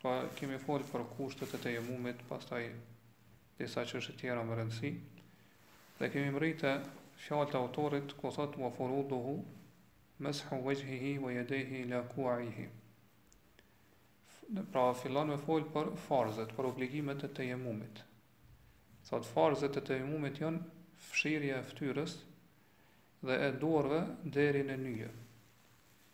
Pra kemi fol për kushtet e tejemumit, pastaj disa çështje të tjera me rëndësi. Dhe kemi mbrri te fjalët e autorit ku thot wa furuduhu meshu wajhihi wa yadayhi ila ku'ihi. Pra fillon me fol për farzet, për obligimet e tejemumit. Thot farzet e tejemumit janë fshirja e fytyrës dhe e duarve deri në nyje.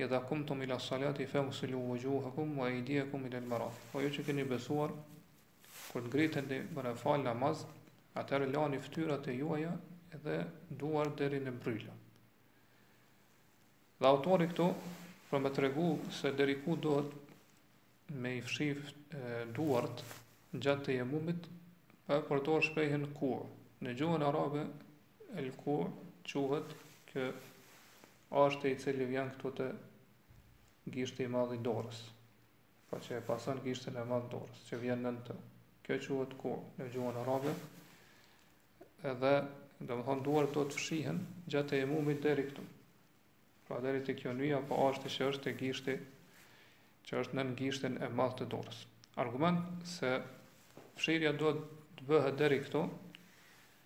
Idha kumtum ila salati fagsilu wujuhakum wa aydiyakum ila al-marafiq. O ju që keni besuar, kur ngriteni për të fal namaz, atëherë lani fytyrat e juaja dhe duar deri në bryla. Dhe autori këtu për me tregu se deri ku do me i fshi duart gjatë tejemumit, po e përdor shprehjen ku. Në gjuhën arabe el ku quhet që Ashti i cili vjen këtu te gishti i madh i dorës, pra që e pason gishtin e madh të dorës, që vjen nën të. Kjo quhet ku në gjuhën arabe. Edhe domethënë duart do të fshihen gjatë tejemumit deri këtu. Pra deri te kjo nyja apo ashti që është te gishti që është nën gishtin e madh të dorës. Argument se fshirja duhet të bëhet deri këtu,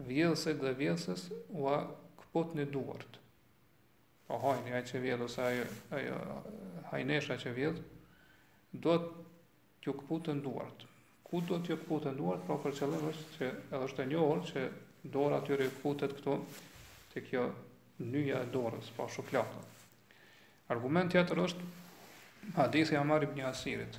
Vjedhësit dhe vjedhëses ua këputni duart. Pra hajni, ai që vjedh ose ajo, ajo hajnesha që vjedh, do t'ju këputen duart. Ku do t'ju këputen duart, pra për qëllim është që edhe është e njohur që dora atyre këputet këtu te kjo nyja e dorës, pra shuplaka. Argument tjetër është hadithi i Amar ibn Jasirit.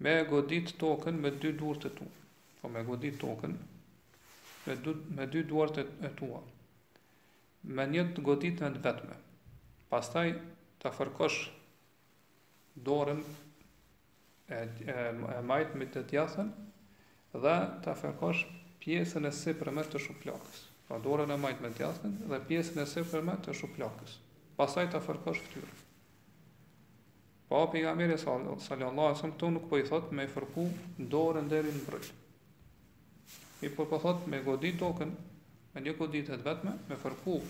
Me e godit tokën me dy duart e tua. Pra me godit tokën me dy me dy duart e tua. Me një të goditme të vetme. Pastaj ta fërkosh dorën e, e, e majtë me të djathtën dhe ta fërkosh pjesën e sipërme të shuplakës. Pra dorën e majtë me të djathtën dhe pjesën e sipërme të shuplakës. Pastaj ta fërkosh fytyrën. Pra pejgamberi sallallahu alaihi wasallam këtu nuk po i thot me fërku dorën deri në bryl. I po po thot me godit tokën me një goditje të vetme, me fërku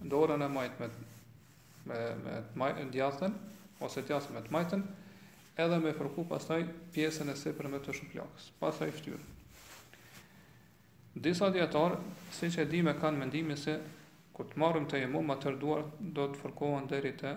dorën e majtë me me me të majtën djathtën ose të djathtën me të majtën, edhe me fërku pastaj pjesën e sipërme të shuplakës, pastaj ftyrën. Disa dijetarë, siç e dimë kanë mendimin se kur të marrëm tejemum, atër duar do të fërkohen deri të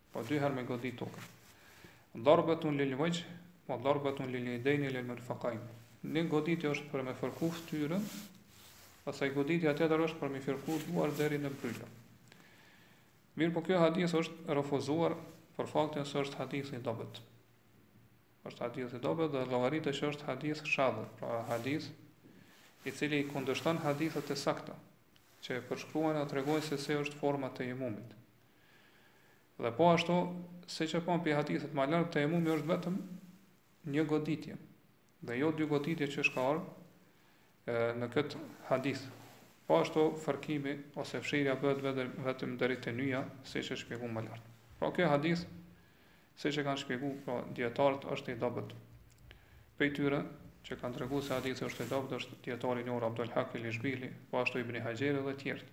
Po dy herë me godit tokën. Darbetun lil wajh, wa darbetun lil yadayn lil mirfaqayn. Një goditje është për me fërku fytyrën, pastaj goditja tjetër është për me fërku duar deri në bryla. Mirëpo kjo hadith është refuzuar për faktin se është hadith i dobët. Është hadith i dobët dhe llogaritet që është hadith shadh, pra hadith i cili i kundërshton hadithet e sakta, që e përshkruajnë e tregojnë se si është forma e tejemumit. Dhe po ashtu, siç e pamë te hadithet ma lart, tejemumi është vetëm një goditje, dhe jo dy goditje siç ka ardhë në këtë hadith. Po ashtu, fërkimi ose fshirja bëhet vetëm, vetëm deri te nyja, siç e shpjegum ma lart. Pra kjo hadith, siç e kanë shpjegu, pra dijetarët është i dobët. Prej tyre, që kanë tregu se hadithi është i dobët, është dijetari i njohur Abdul Hak el Ishbili, po ashtu Ibni Haxheri dhe të tjerët.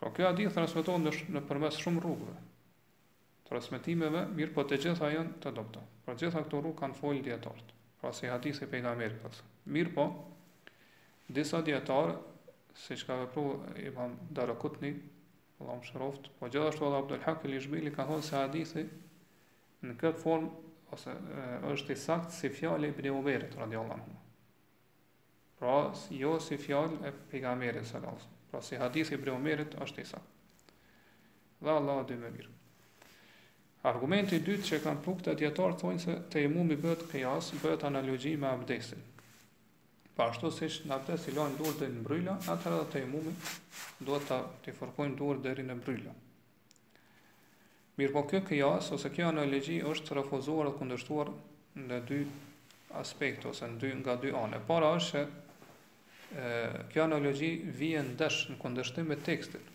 Pra kjo hadith transmetohet në, nëpërmes shumë rrugëve, transmetimeve, mirëpo të gjitha janë të dobta. Për të gjitha këto rrugë kanë folë dijetarët, pra si hadith i pejgamberit, pra se. Mirëpo, disa dijetarë, siç ka vepru imam Darakutni, Allahu e mëshiroftë, po gjithashtu edhe Abdul Hak el Ishbili kanë thonë se hadithi në këtë formë, ose e, është i saktë si fjalë e Ibni Umerit, radiallahu. Pra, jo si fjalë e pejgamberit sallallahu alajhi wasallam. Pra, si hadith i Ibni Umerit është i saktë. Dhe Allahu e di më mirë. Argumenti i dytë që kanë pru këta dijetarë thonë se tejemumi bëhet kijas, bëhet analogji me abdesin. Po ashtu siç në abdes i lajnë durt deri në bryla, atëherë edhe te tejemumi duhet t'i fërkojnë durt deri në bryla. Mirëpo ky kijas ose kjo analogji është refuzuar dhe kundërshtuar në dy aspekte ose në dy nga dy anë. E para është se kjo analogji vjen ndesh në kundërshtim me tekstin.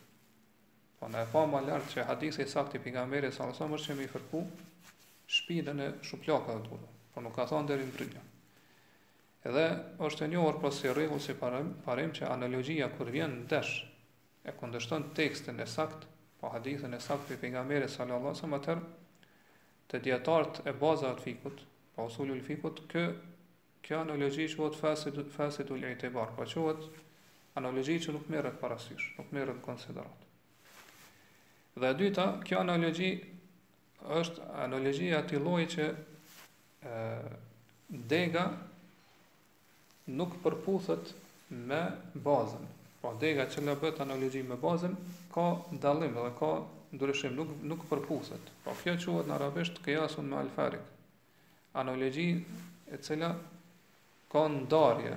Po na e pamë lart që hadithi i saktë i pejgamberit sallallahu alajhi wasallam është që me i fërku shpinën e shuplakave të tua, por nuk ka thënë deri në bryla. Edhe është e njohur pra si rregull si parim, parim që analogjia kur vjen ndesh e kundërshton tekstin e saktë, po hadithin e saktë prej pejgamberit sallallahu alajhi wasallam, atëherë te dijetarët e bazave të fikhut, po usulul fikhut, kë kjo analogji quhet fasid fasidul itibar, po quhet analogji që nuk merret parasysh, nuk merret në konsideratë. Dhe e dyta, kjo analogji është analogjia e atij lloji që ë dega nuk përputhet me bazën. Pra dega që nga bëhet analogji me bazën ka dallim dhe ka ndryshim, nuk nuk përputhet. Pra kjo quhet në arabisht qiyasun ma al-farik. Analogji e cila ka ndarje,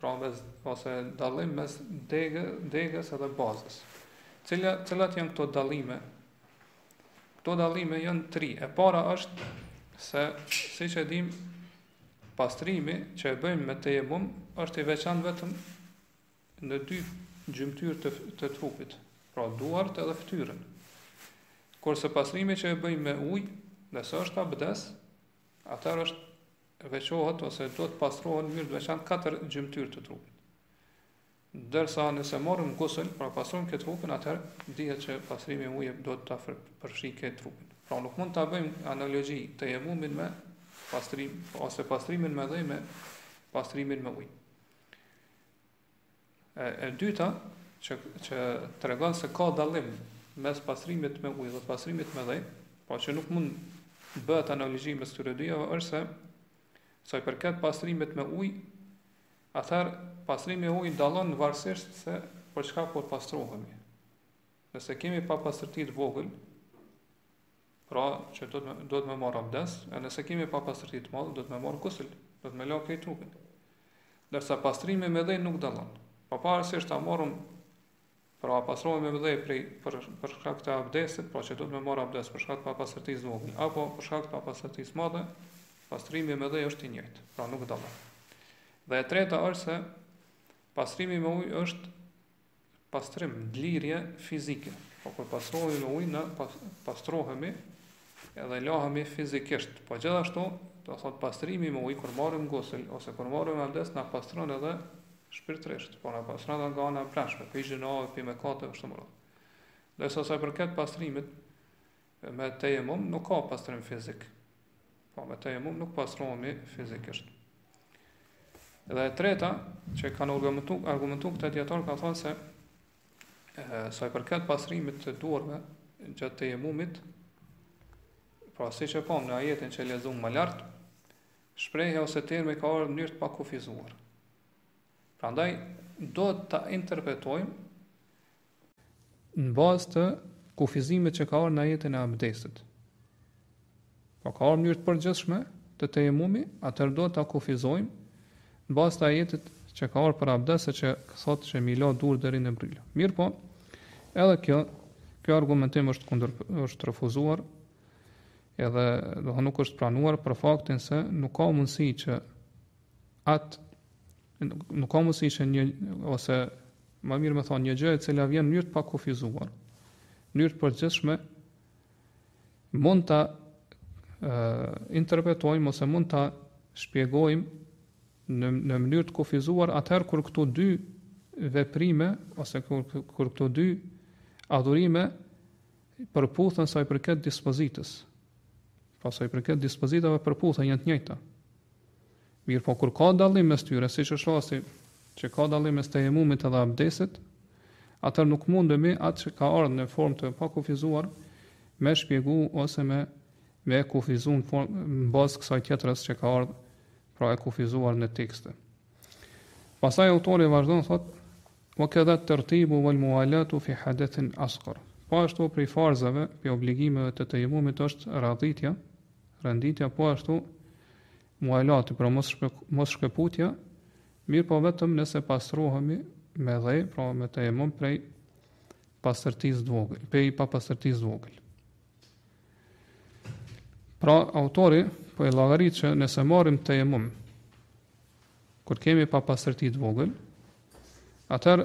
pra mes ose dallim mes degë, degës edhe bazës. Cila cilat janë këto dallime? Këto dallime janë tri. E para është se siç e dimë Pastrimi që e bëjmë me tejemum është i veçantë vetëm në dy gjymtyrë të, të trupit, pra duart edhe fytyrën. Kurse pastrimi që e bëjmë me ujë, nëse është abdes, atëherë është veçohet ose duhet të pastrohen mënyrë të veçantë katër gjymtyrë të trupit. Ndërsa nëse marrim gusl, pra pastrojmë krejt trupin, atëherë dihet që pastrimi me ujë duhet ta përfshijë krejt trupin. Pra nuk mund ta bëjmë analogji tejemumin me pastrim ose pastrimin me dhe me pastrimin me ujë. E, e dyta që që tregon se ka dallim mes pastrimit me ujë dhe pastrimit me dhe, pra që nuk mund bëhet analogji mes këtyre dyjave është se sa i përket pastrimit me ujë Atëherë, pastrimi me ujë dallon varësisht se për çka po pastrohemi. Nëse kemi papastërti të vogël, pra që duhet duhet me marr abdes, e nëse kemi papastërti të madhe, duhet me marr gusl, duhet me la krejt trupin. Ndërsa pastrimi me dhe nuk dallon. Pavarësisht a marrim Pra, pastrohemi me dhe prej, për, për shkak të abdesit, pra që duhet me marrë abdes për shkak të papastërtisë së vogël, apo për shkak të papastërtisë së madhe, pastrimi me dhe është i njëjtë, pra nuk dallon. Dhe e treta është se pastrimi me ujë është pastrim, dlirje fizike. Po kur pastrohemi me ujë, na pastrohemi Edhe lahemi fizikisht. Po gjithashtu, do të thotë pastrimi me ujë kur marrim gusl ose kur marrim abdes na pastron edhe shpirtërisht, por na pastron edhe nga ana e brendshme, pi gjynaheve, pi mëkateve kështu me radhë. Ndërsa sa i përket pastrimit me tejemum nuk ka pastrim fizik. Pra me tejemum nuk pastrohemi fizikisht. Dhe e treta, që kanë argumentu, argumentu këta dijetarë, kanë thënë se Sa i përket pastrimit të duarve gjatë tejemumit, pra siç e pamë në ajetin që lexum më lart, shprehja ose termi ka ardh në mënyrë të pakufizuar. Prandaj, do ta interpretojmë në bazë të kufizimit që ka ardh në ajetin e abdesit. Po ka ardh në mënyrë të përgjithshme të tejemumi, atër duhet ta kufizojmë në bazë të ajetit që ka ardhur për abdes që thotë se mi la durt deri në bërryla. Mirëpo, edhe kjo, kjo argumentim është kundër është refuzuar. Edhe dhe nuk është pranuar për faktin se nuk ka mundësi që at nuk ka mundësi që një ose më mirë më thonë një gjë e cila vjen në mënyrë të pakufizuar, në mënyrë të përgjithshme mund ta interpretojmë ose mund ta shpjegojmë në në mënyrë të kufizuar atëherë kur këto dy veprime ose kur kur këto dy adhurime përputhen sa i përket dispozitës. Pra sa i përket dispozitave përputhen janë të njëjta. Mirëpo kur ka dallim mes tyre, siç është rasti që ka dallim mes tejemumit dhe abdesit, atëherë nuk mundemi atë që ka ardhur në formë të pakufizuar me shpjegu ose me me e kufizu në formë në bazë të kësaj tjetrës që ka ardhur pra e kufizuar në tekste. Pastaj autori vazhdon thot wa kadha tartibu wal muwalatu fi hadathin asghar. Po ashtu prej farzave, prej obligimeve të tejemumit është radhitja Renditja po ashtu mualati pra mos shke, mos shkëputja, mirëpo vetëm nëse pastrohemi me dhe, pra me tejemum prej pastërtisë të vogël, prej papastërtisë të vogël. Pra autori po e llogarit që nëse marrim tejemum kur kemi papastërti të vogël, atër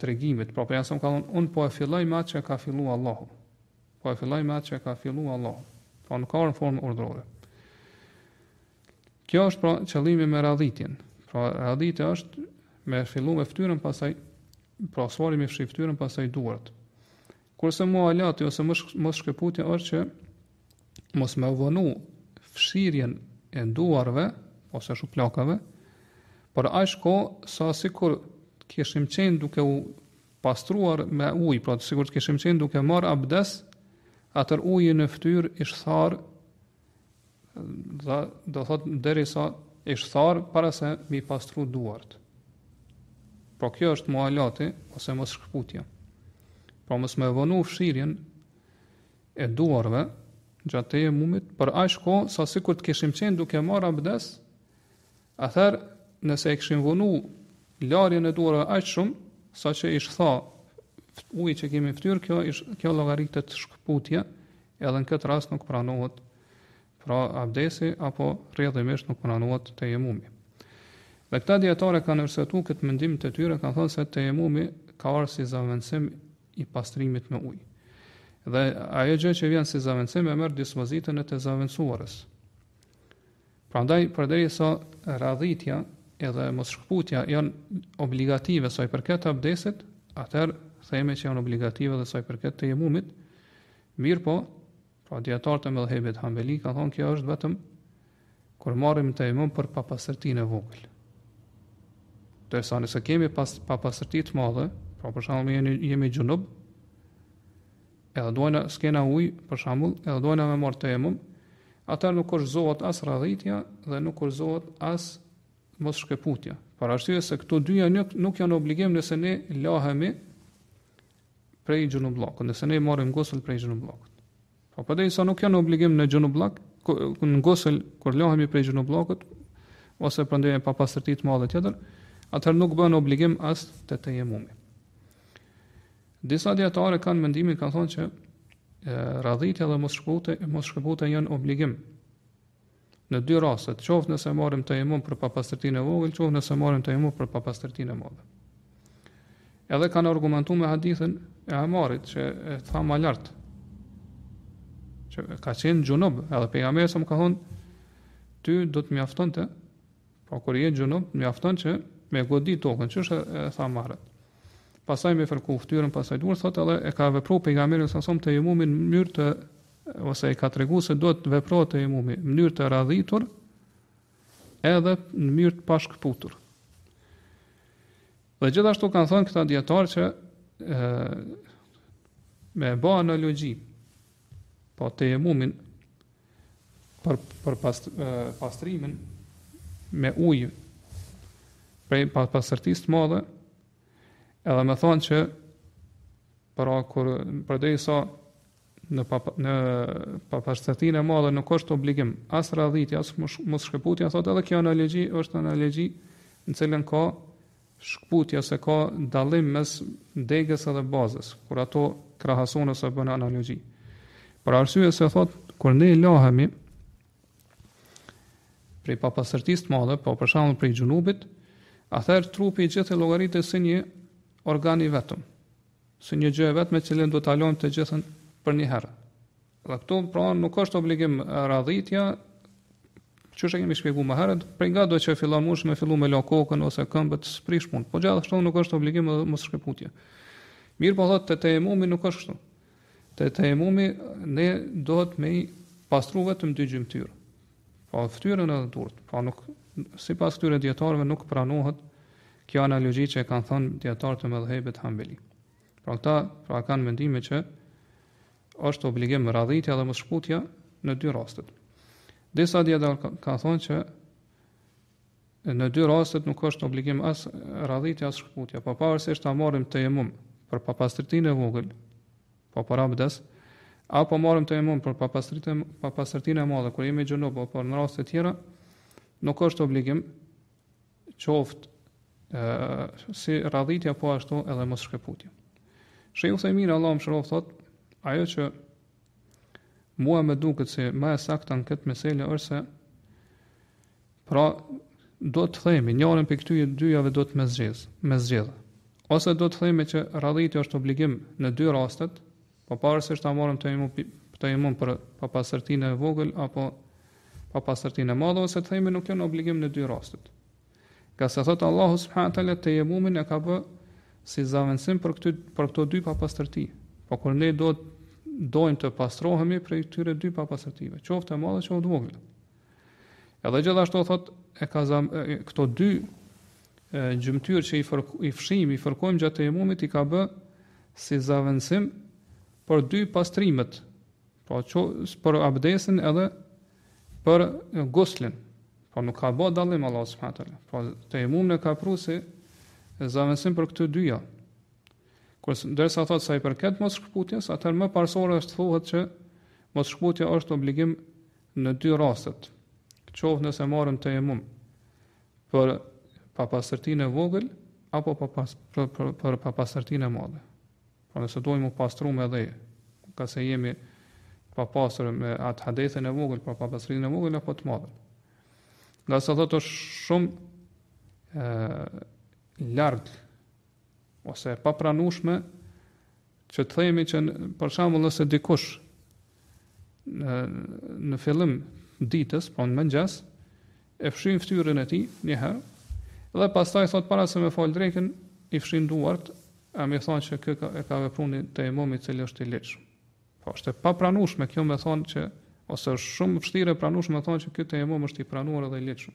tregimit. Pra Profeti a.s. ka thonë, unë po e filloj me atë që ka fillu Allahu. Po e filloj me atë që ka fillu Allahu. Pra nuk ka ardh në formë urdhrore. Kjo është pra qëllimi me radhitjen. Pra radhitja është me fillu me ftyrën pasaj, pra së pari me fshi ftyrën pasaj duart. Kurse mualati ose mos shkëputja është që mos me vonu fshirjen e duarve ose shuplakave, për aq kohë sa sikur të kishim qenë duke u pastruar me ujë, pra sikur të kishim qenë duke marrë abdes, atër uji në ftyr ish tharë Dhe do thot derisa ish thar para se mi pastru duart. Po kjo është mualati ose mos shkëputja. Pra mos me vonu fshirjen e duarve gjatë tejemumit për aq kohë sa sikur të kishim qenë duke marr abdes Atëherë, nëse e kishim vonu larjen e duarve aq shumë, sa që ish thá uji që kemi n'fytyrë, kjo, kjo llogaritet shkëputje, edhe në këtë rast nuk pranohet pra abdesi apo rrjedhimisht nuk pranohet tejemumi. Dhe këta dijetarë kanë arsyetu këtë mendim të tyre, kanë thënë se tejemumi ka ardh si zavendësim i pastrimit me ujë. Dhe ajo gjë që vjen si zavendësim e merr dispozitën e të zavendësuarës. Prandaj përderisa radhitja edhe mos shkëputja janë obligative sa i përket abdesit, atëherë themi që janë obligative dhe sa i përket tejemumit, mirëpo, pra dijetarët e medhhebit hanbeli, kanë thonë kjo është vetëm kur marrim tejemum për papastërtinë e vogël. Ndërsa nëse kemi pas, papastërti të madhe, pra për shembull jemi, jemi xhunub, edhe dojna, s'kena uj, për shembull, edhe dojna me marrë tejemum, Atëherë nuk kushtëzohet as radhitja dhe nuk kushtëzohet as mos shkëputja. Për arsye se këto dyja nuk, nuk janë obligim nëse ne lahemi prej xhunubllakut, nëse ne marrim gusul prej xhunubllakut. Po përderisa nuk janë obligim në xhunubllak, në gusul, kur lahemi prej xhunubllakut, ose për ndonjë papastërti të madhe tjetër, atëherë nuk bëhen obligim as te tejemumi. Disa dijetarë kanë mendimin kanë thonë që radhitja dhe mos shkëputja mos shkëputja janë obligim. Në dy rastet, qoftë nëse marrim tejemum për papastërtinë e vogël, qoftë nëse marrim tejemum për papastërtinë e madhe. Edhe kanë argumentuar me hadithin e Amarit që e thamë lart. Që ka qenë xhunub, edhe pejgamberi a.s. i ka thonë, ty do të mjaftonte Po kur je xhunub, mjafton që me godit tokën, siç i tha Amarit. Pastaj me fërku fytyrën, pastaj duart, thotë edhe e ka vepruar pejgamberi a.s. tejemumin në mënyrë të ose e ka tregu se duhet të veprohet tejemumi në mënyrë të radhitur edhe në mënyrë të pashkëputur. Dhe gjithashtu kanë thënë këta dijetarë që e, me bë analogji po tejemumin për për past, pastrimin me ujë prej papastërtisë të madhe edhe me thonë që pra kur përderisa në pa, në papastërtinë e madhe nuk është obligim as radhitja as mos shkëputja thotë edhe kjo analogji është analogji në cilën ka Shkëputje ose ka dallim mes degës edhe bazës, kur ato krahasohen ose bëhen analogji. Për arsye se thotë, kur ne lahemi, prej papastërtisë të madhe, po për shembull prej xhunubit, atëherë trupi i gjithë llogaritet si një organ i vetëm, si një gjë e vetme të cilën do ta lajmë të gjithën për një herë. Dhe këtu pra nuk është obligim radhitja, që që e kemi shpjegu më herët, prej ngado që fillon mun me fillu me la kokën ose këmbët s'prish punë, po gjithashtu nuk është obligim dhe mosshkëputja. Mirëpo thotë te tejemumi nuk është kështu. Te tejemumi ne duhet me i pastru vetëm dy gjymtyrë, po ftyrën edhe duart, po nuk, sipas këtyre dijetarëve nuk pranohet kjo analogi që e kanë thonë dijetarët e medhhebit hanbeli. Pra këta pra kanë mendime që Është obligim radhitja dhe mosshkëputja në dy rastet. Disa dijetarë kanë thonë që në dy rastet nuk është obligim as radhitja as shkëputja, pa po pavarësisht a marrim tejemum për papastërtinë e vogël, pa po për abdes, apo marrim tejemum për papastërtinë, papastërtinë e madhe, kur jemi xhunub, apo në raste tjera, nuk është obligim qoftë ë si radhitja po ashtu edhe mosshkëputja. Shejh Uthejmin Allahu e mëshiroftë thotë, ajo që mua më duket si ma e sakta në këtë meselë është se pra duhet të themi njërën prej këtyre dyjave duhet me zgjedh, me zgjedh. Ose duhet të themi që radhitja është obligim në dy rastet, Po pavarësisht a marrim tejemum tejemum për papastërtinë e vogël apo papastërtinë e madhe ose të themi nuk janë obligim në dy rastet. Ngase thotë Allahu subhanahu teala tejemumin e ka bë si zavendësim për këtë për këto dy papastërti. Po kur ne do të dojmë të pastrohemi prej këtyre dy papastërtive, qoftë e madhe qoftë e vogël. Edhe gjithashtu thotë e ka zan, e, këto dy gjymtyrë që i fshijmë, i fërkojmë gjatë tejemumit i ka bë si zavendësim për dy pastrimet, pra qoftë për abdesin edhe për guslin. Pra nuk ka bë dallim Allah subhanahu wa taala. Pra tejemumin e ka pru si zavendësim për këto dyja. Kurse ndërsa thotë sa i përket mosshkëputjes, atëherë më parësore është të thuhet që mosshkëputja është obligim në dy rastet. Qoftë nëse marrim tejemum për papastërtinë e vogël apo pa pas, për, për, për papastërtinë e madhe. Por nëse dojmë mu pastru me dhe, ngase jemi të papastër me atë hadethin e vogël, po papastërtinë e vogël apo të madhe. Ngase thotë është shumë e largët ose e papranueshme që të themi që për shembull nëse dikush në në fillim të ditës, po në mëngjes, e fshin fytyrën e tij një herë. Dhe pastaj thotë para se me fal drekën, i fshin duart, a me thon se ky ka e ka vepru tejemumin i cili është i ligjshëm. Po është e papranueshme kjo me thon që ose është shumë vështirë e pranueshme me thon që ky tejemum është i pranuar dhe i ligjshëm.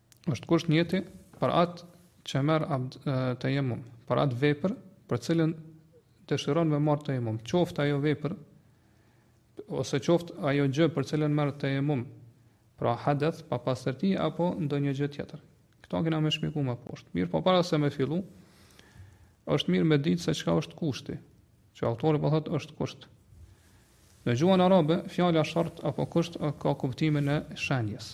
është kusht nijeti për atë që merr tejemum, për atë vepër për cilën dëshiron me marr tejemum, qoftë ajo vepër ose qoftë ajo gjë për cilën merr tejemum, pra hadeth, papastërti apo ndonjë gjë tjetër. Këto kena me shpjegu më poshtë. Mirëpo para se me fillu, është mirë me ditë se çka është kushti. Që autori po thotë është kusht. Në gjuhën arabe, fjala shart apo kusht ka kuptimin e shenjës.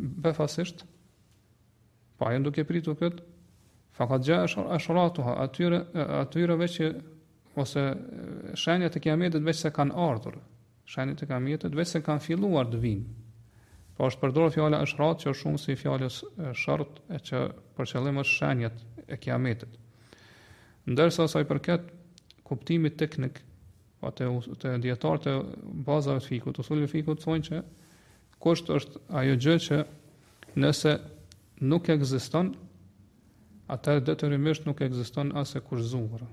Befasisht, pa, duke pritur këtë, fekad xhae eshratuha, atyre, atyre veç që, ose shenjat e kiametit veç se kanë ardhur, shenjat e kiametit veç se kanë filluar të vijnë. Pra është përdorë fjala eshrat që është shumësi i fjalës shart e që për qëllim është shenjat e kiametit. Ndërsa sa i përket kuptimit teknik, apo te, te dijetarët e bazave të fikut, usuli fikut, thonë që Kusht është ajo gjë që nëse nuk ekziston, atëherë detyrimisht nuk ekziston as e kushtëzuara.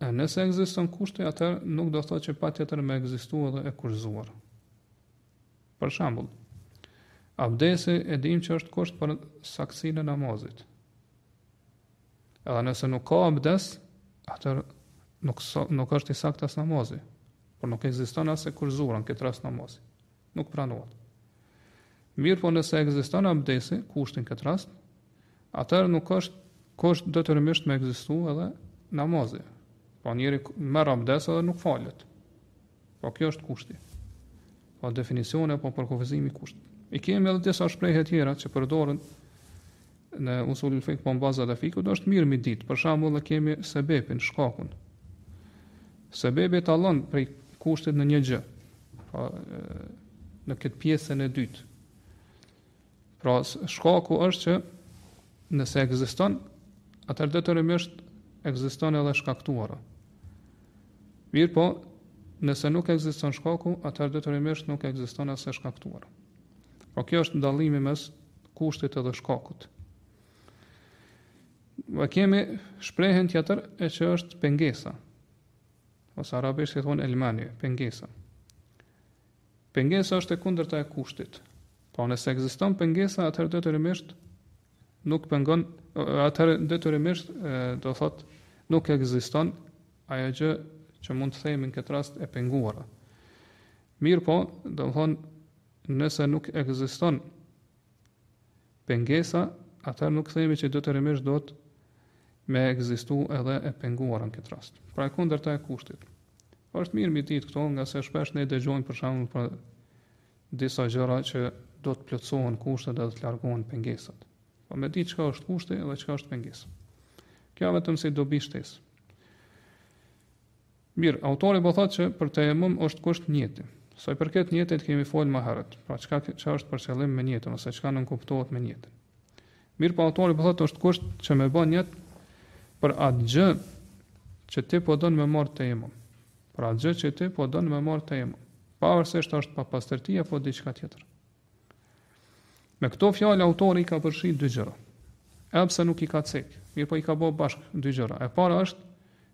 E nëse ekziston kushti, atëherë nuk do të thotë që patjetër me ekzistu edhe e kushtëzuara. Për shembull, abdesi e dimë që është kusht për saktësinë e namazit. Edhe nëse nuk ka abdes, atëherë nuk, nuk është i saktë as namazi, pra nuk ekziston as e kushtëzuara në këtë rast namazi, nuk pranohet. Mirëpo nëse ekziston abdesi, kushti në këtë rast, atëherë nuk është kusht detyrimisht me ekzistu edhe namazi. Pra njeri merr abdes edhe nuk falet. Pra kjo është kushti. Pra definicioni apo përkufizimi i kushtit. I kemi edhe disa shprehje tjera që përdoren në usuli fik apo në bazat e fikut, është mirë mi dit. Për shembull, e kemi sebebin, shkakun. Sebebi dallon prej kushtit në një gjë. Pra në këtë pjesën e dytë. Pra, shkaku është që nëse ekziston, atëherë detyrimisht ekziston edhe e shkaktuara. Mirëpo, nëse nuk ekziston shkaku, atëherë detyrimisht nuk ekziston as e shkaktuara. Pra kjo është dallimi mes kushtit edhe shkakut. Dhe kemi shprehjen tjetër e që është pengesa. Ose arabisht i thonë elmani, pengesa. Pengesa është e kundërta e kushtit. Pra nëse ekziston pengesa, atëherë detyrimisht nuk pengon, atëherë detyrimisht do thot nuk ekziston ajo gjë që mund të themi, në këtë rast e penguara. Mirëpo, domethënë nëse nuk ekziston pengesa, atëherë nuk themi që detyrimisht duhet me ekzistu edhe e penguara në këtë rast. Pra e kundërta e kushtit. Është mirë m'i ditë këto, ngase shpesh ne dëgjojmë për shembull për disa gjëra që do të plotësohen kushtet edhe të largohen pengesat. Po me ditë çka është kushti dhe çka është pengesa. Kjo vetëm si dobi shtesë. Mirë, autori po thotë që për tejemum është kusht nijeti. Sa i përket nijetit kemi folë më herët, pra çka çka është për qëllim me nijetin ose çka nënkuptohet me nijetin. Mirëpo autori po thotë është kusht që me bo nijet për atë gjë që ti po don me marr tejemum. Për atë gjë që ti po don me marr tejemum. Pavarësisht është papastërti apo diçka tjetër. Me këto fjalë autori i ka përfshirë dy gjëra. Edhe pse nuk i ka cek, mirëpo i ka bo bashkë dy gjëra. E para është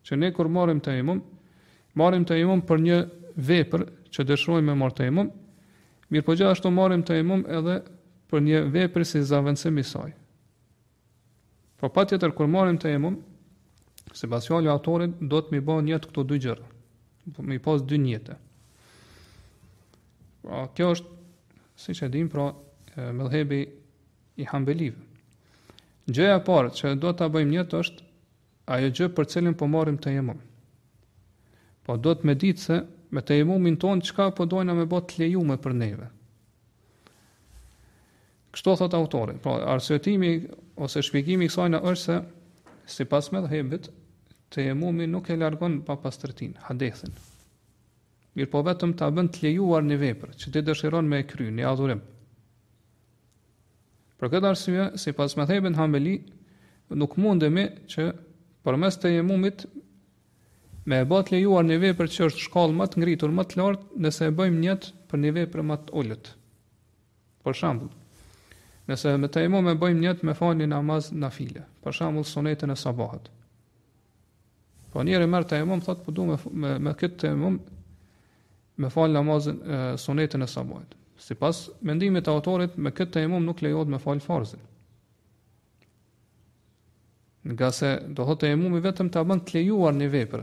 që ne kur marrim tejemum, marrim tejemum për një vepër që dëshirojmë me marrë tejemum, mirëpo gjithashtu marrim tejemum edhe për një vepër si zavendësim i saj. Po patjetër kur marrim tejemum, sipas fjalëve të autorit, duhet m'i ba nijet këto dy gjëra, duhet m'i pas dy nijete. Pra, kjo është, siç e dimë, pra, medhhebi i hanbelive. Gjëja e parë që do të bëjmë nijet është ajo gjë për të cilën po marrim tejemum. Po duhet me ditë se me tejemumin tonë çka po dojna me bo të lejume për neve. Kështu thot autori, pra arsyetimi ose shpjegimi i kësajna është se sipas medhhebit tejemumi nuk e largon papastërtinë, hadethin. Mirëpo vetëm ta bën të lejuar një vepër që ti dëshiron me e kry, një adhurim. Për këtë arsye, sipas medhhebit hanbeli, nuk mundemi që përmes tejemumit me e bë të lejuar një vepër që është shkallë ma të ngritur, ma të lartë, nëse e bëjmë nijet për një vepër ma të ulët. Për shembull, nëse me tejemum e bëjmë nijet me fal një namaz nafile, për shembull sunetin e sabahit. Po njeri merr tejemum thot po du me me këtë tejemum me fal namaz, sunetin e sabahit. Sipas mendimit të autorit, me këtë tejemum nuk lejohet me fal farzin. Ngase do thotë tejemumi vetëm ta bën të lejuar një vepër,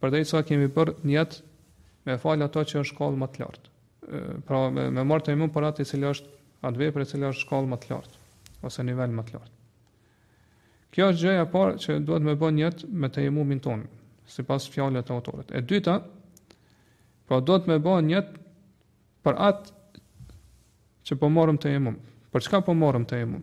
Përderisa kemi bërë nijet me fal ato që është shkallë ma të lartë. Pra me, me marrë tejemum për atë e cila është, atë vepër e cila është shkallë ma të lartë, ose nivel ma të lartë. Kjo është gjëja parë që duhet me bërë nijet me tejemumin tonë, sipas fjalëve të autorit. E dyta, pra duhet me bërë nijet për atë që po marrim tejemum. Për çka po marrim tejemum?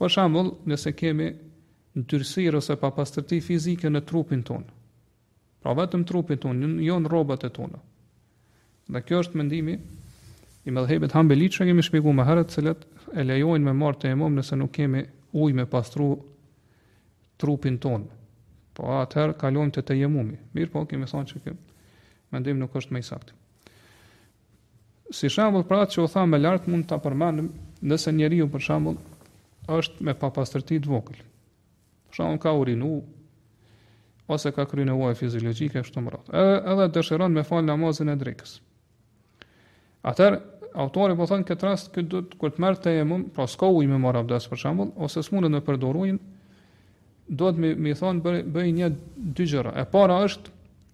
Për shembull, nëse kemi ndyrësirë ose papastërti fizike në trupin tonë, pra vetëm trupin tonë, jo në rrobat e tona. Dhe ky është mendimi i medhhebit hanbeli që kemi shpjegu më herët të cilët e lejojnë me marrë tejemum nëse nuk kemi uj me pastru trupin tonë. Po atëherë kalojmë te tejemumi. Mirëpo, kemi thonë që ky mendim nuk është më i saktë. Si shembull për atë që u tha më lart mund ta përmendim nëse njeriu për shembull është me papastërti të vogël. Për shembull ka urinu ose ka kryer nevoja fiziologjike kështu me radhë. Edhe edhe dëshiron me fal namazin e drekës. Atëherë, autori po thotë këtë rast, këtu duhet, kur të merr tejemum, pra s'ka uj me marrë abdes për shembull, ose s'munet me përdor ujin, duhet me i, me i thonë bë, bë nijet dy gjëra. E para është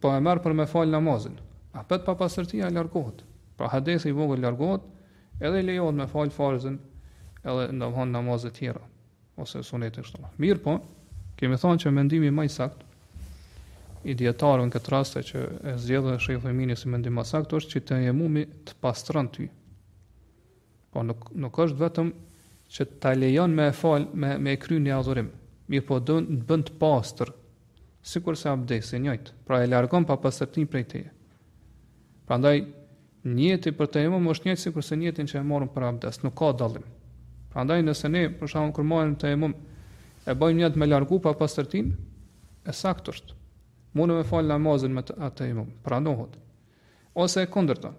Po e merr për me fal namazin. Apet papastërtia largohet. Pra hadethi i vogël largohet, edhe i lejohet me fal farzën, edhe ndonjë namazet e tjera ose sunete kështu. Mirëpo, kemi thënë që mendimi më i saktë i dietarëve në këtë rast që e zgjedh Shejh Uthejmini si mendim më të saktë është që tejemumi të pastron ty. Po nuk nuk është vetëm që ta lejon me e fal me me e kry një adhurim, mirë po do të bën të pastër, sikur se abdesi njëjtë, pra e largon pa pastërtin prej teje. Prandaj njëti për të imam është njëjtë sikur se njëtin që e morëm për abdes, nuk ka dallim. Prandaj nëse ne për shkakun kur marrim të imam e bëjmë njëtë me largu pa pastërtin, e saktë është. Mune me falë namazin me të atë imam, pranohet. Ose e kundërta,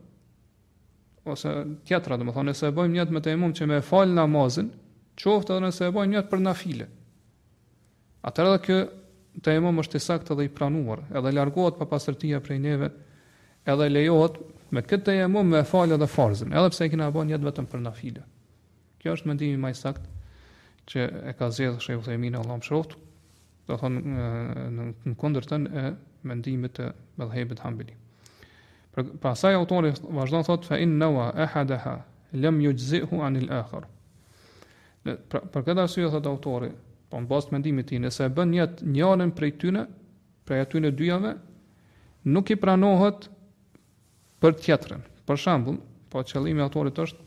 ose tjetra, domethënë nëse e bëjmë nijet me tejemum që me fal namazin, qoftë edhe nëse e bëjmë nijet për nafile. Atëherë edhe ky tejemum është i saktë dhe i pranuar, edhe largohet papastërtia prej neve, edhe lejohet me këtë tejemum me fal edhe farzin, edhe pse e kena bë nijet vetëm për nafile. Ky është mendimi më i saktë që e ka zgjedhur Shejh Uthejmini Allahu e mëshiroftë. domethënë në kundërtën e mendimit të medhhebit hanbeli. Pra, pasaj autori vazhdon thotë fa in nawa ahadaha lam yujzihu an al akhar. Pra, për këtë arsye thotë autori, po në bazë të mendimit të tij, nëse e bën nijet njërën prej tyre, prej atyne dyjave, nuk i pranohet për tjetrën. Për shembull, po qëllimi i autorit është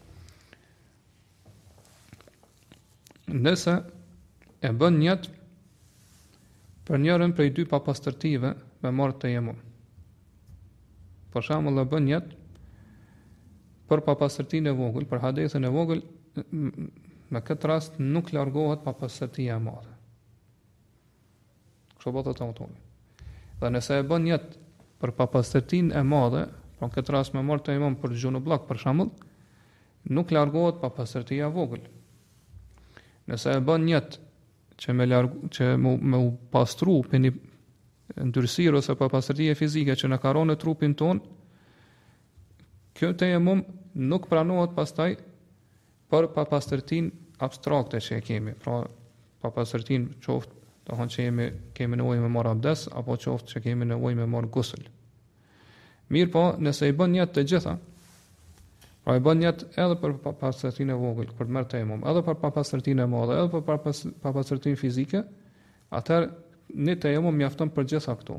nëse e bën nijet për njërën prej dy papastërtive me marrë tejemum. Për shembull, e bën nijet për papastërtinë e vogël, për hadethin e vogël, me këtë rast nuk largohet papastërtia e madhe. Kështu po thotë autori. Dhe nëse e bën nijet për papastërtinë e madhe, pra në këtë rast me marrë tejemum për xhunubllëk për shembull, nuk largohet papastërtia e vogël. Nëse e bën nijet që me, largu, që me, me u pastru për një ndyrësirë ose papastërti fizike që na ka rënë në trupin tonë, kjo tejemum nuk pranohet pastaj Për papastërtinë abstrakte që e kemi, pra papastërtinë qoftë do thonë që jemi kemi nevojë me marrë abdes apo qoftë që kemi nevojë me marrë gusl. Mirëpo, nëse i bën nijet të gjitha, pra e bën nijet edhe për papastërtinë e vogël, për të marrë tejemum, edhe për papastërtinë e madhe, edhe për papastërtinë fizike, atëherë një tejemum mjafton për gjitha këto.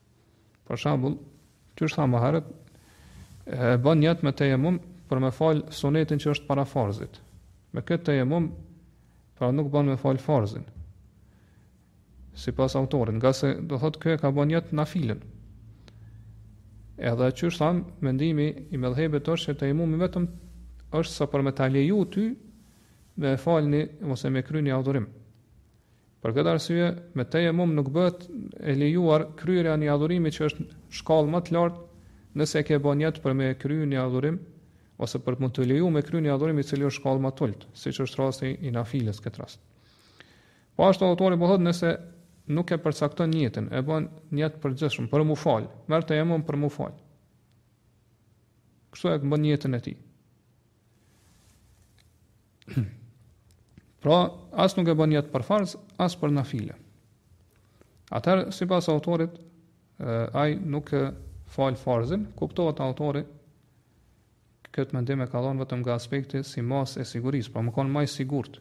Për shembull, qysh thamë ma herët, e bën nijet me tejemum për me fal sunetin që është para farzit. Me këtë tejemum, pra nuk bën me fal farzin. Sipas autorit, ngase do thotë kjo e ka bë nijet nafilen. Edhe qysh thamë, mendimi i medhhebit është që tejemum i vetëm është sa për me ta leju ty me e fal një ose me kry një adhurim. Për këtë arsye, me tejemum nuk bëhet e lejuar kryerja e një adhurimi që është shkallë më të lartë, nëse e ke bo nijet për me e kryu një adhurim, ose për me ta leju me kry një adhurim i cili është shkallë më të ultë, siç është rasti i nafiles këtë rast. Po ashtu autori po thotë nëse nuk e përcakton nijetin, e bën nijet të përgjithshëm për me u fal, merr tejemum për me u fal. Kështu e bën nijetin e tij. Pra, as nuk e bën nijet për farz, as për nafile. Atëherë, sipas autorit, ai nuk e fal farzin, kuptohet autori, këtë mendim e ka dhonë vetëm nga aspekti si masë e sigurisë, pra me konë ma i sigurt.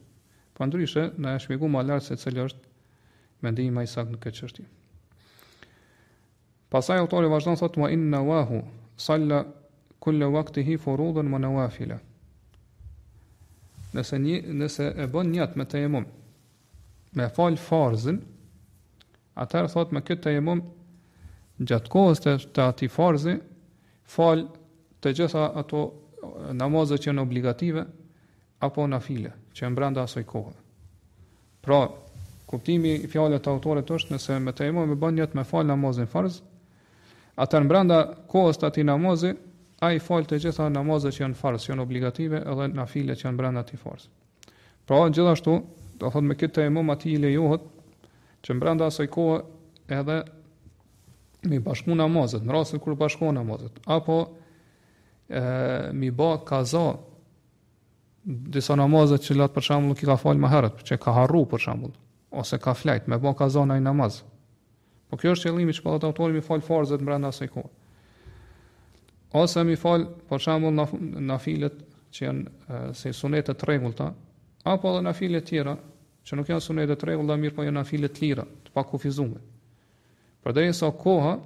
Por ndryshe, na e shpjegum ma lart se cili është mendimi ma i saktë në këtë çështje. Pastaj autori vazhdon thotë wa in nawahu salla kulla waqtihi furudan wa nawafila. Nëse një nëse e bën nijet me tejemum me fal farzin, atëherë thotë me këtë tejemum gjatë kohës të, të atij farzi fal të gjitha ato namazet që janë obligative apo nafile, që janë brenda asaj kohe. Pra, kuptimi i fjalës të autorit është nëse me tejemum e bën nijet me fal namazin farz, atëherë brenda kohës të atij namazi, ai fal të gjitha namazet që janë farz, që janë obligative edhe nafile që janë brenda atij farzi. Pra, gjithashtu, do thot me këtë tejemum atij i lejohet, që brenda asaj kohe edhe me i bashku namazet, në rastin kur i bashkon namazet, apo e, me i ba kaza disa namaze që i ka lanë për shembull nuk i ka falë më herët, që ka harru për shembull, ose ka flajt, me bo kaza naj namaz. Po kjo është qëllimi që po thotë autori mi falë farzet mbrenda asaj kohe. Ose mi falë, për shembull, na, nafilet që janë si sunete të rregullta, apo edhe nafilet tjera, që nuk janë sunete të rregullta, mirëpo janë nafile të lira, të pakufizume. Përderisa koha,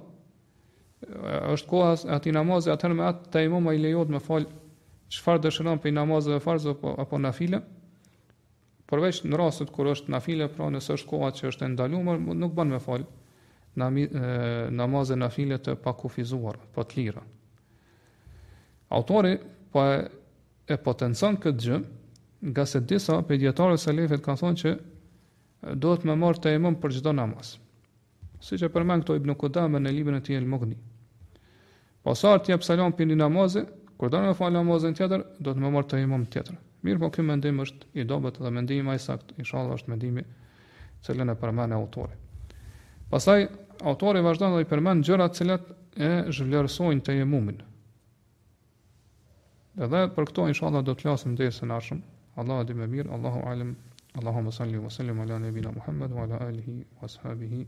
është koha e atij namazi, atëherë me atë tejemum atij i lejohet me fal çfarë dëshiron prej namazeve farz apo apo nafile. Përveç në rastet kur është nafile, pra nëse është koha që është e ndaluar, nuk bën me fal namaze nafile të pakufizuara apo të lira. Autori po e, e potencon këtë gjë, ngase disa prej dijetarëve të selefit kanë thonë që duhet me marrë tejemum për çdo namaz. Siç e përmend këtu Ibn Kudame në librin e tij El Mughni. Pasi të japë selam prej një namazi, kur do të falë namazin tjetër, duhet me marrë tejemum tjetër. Mirëpo ky mendim është i dobët dhe mendimi më i saktë, inshallah është mendimi të cilën e përmend autori. Pastaj autori vazhdon dhe i përmend gjërat të cilat e zhvlerësojnë tejemumin. Edhe për këto inshallah do të flasim në dersin e ardhshëm. Allahu di më mirë, Allahu alem. Allahumma salli wa sallim ala nabina Muhammad wa ala alihi wa ashabihi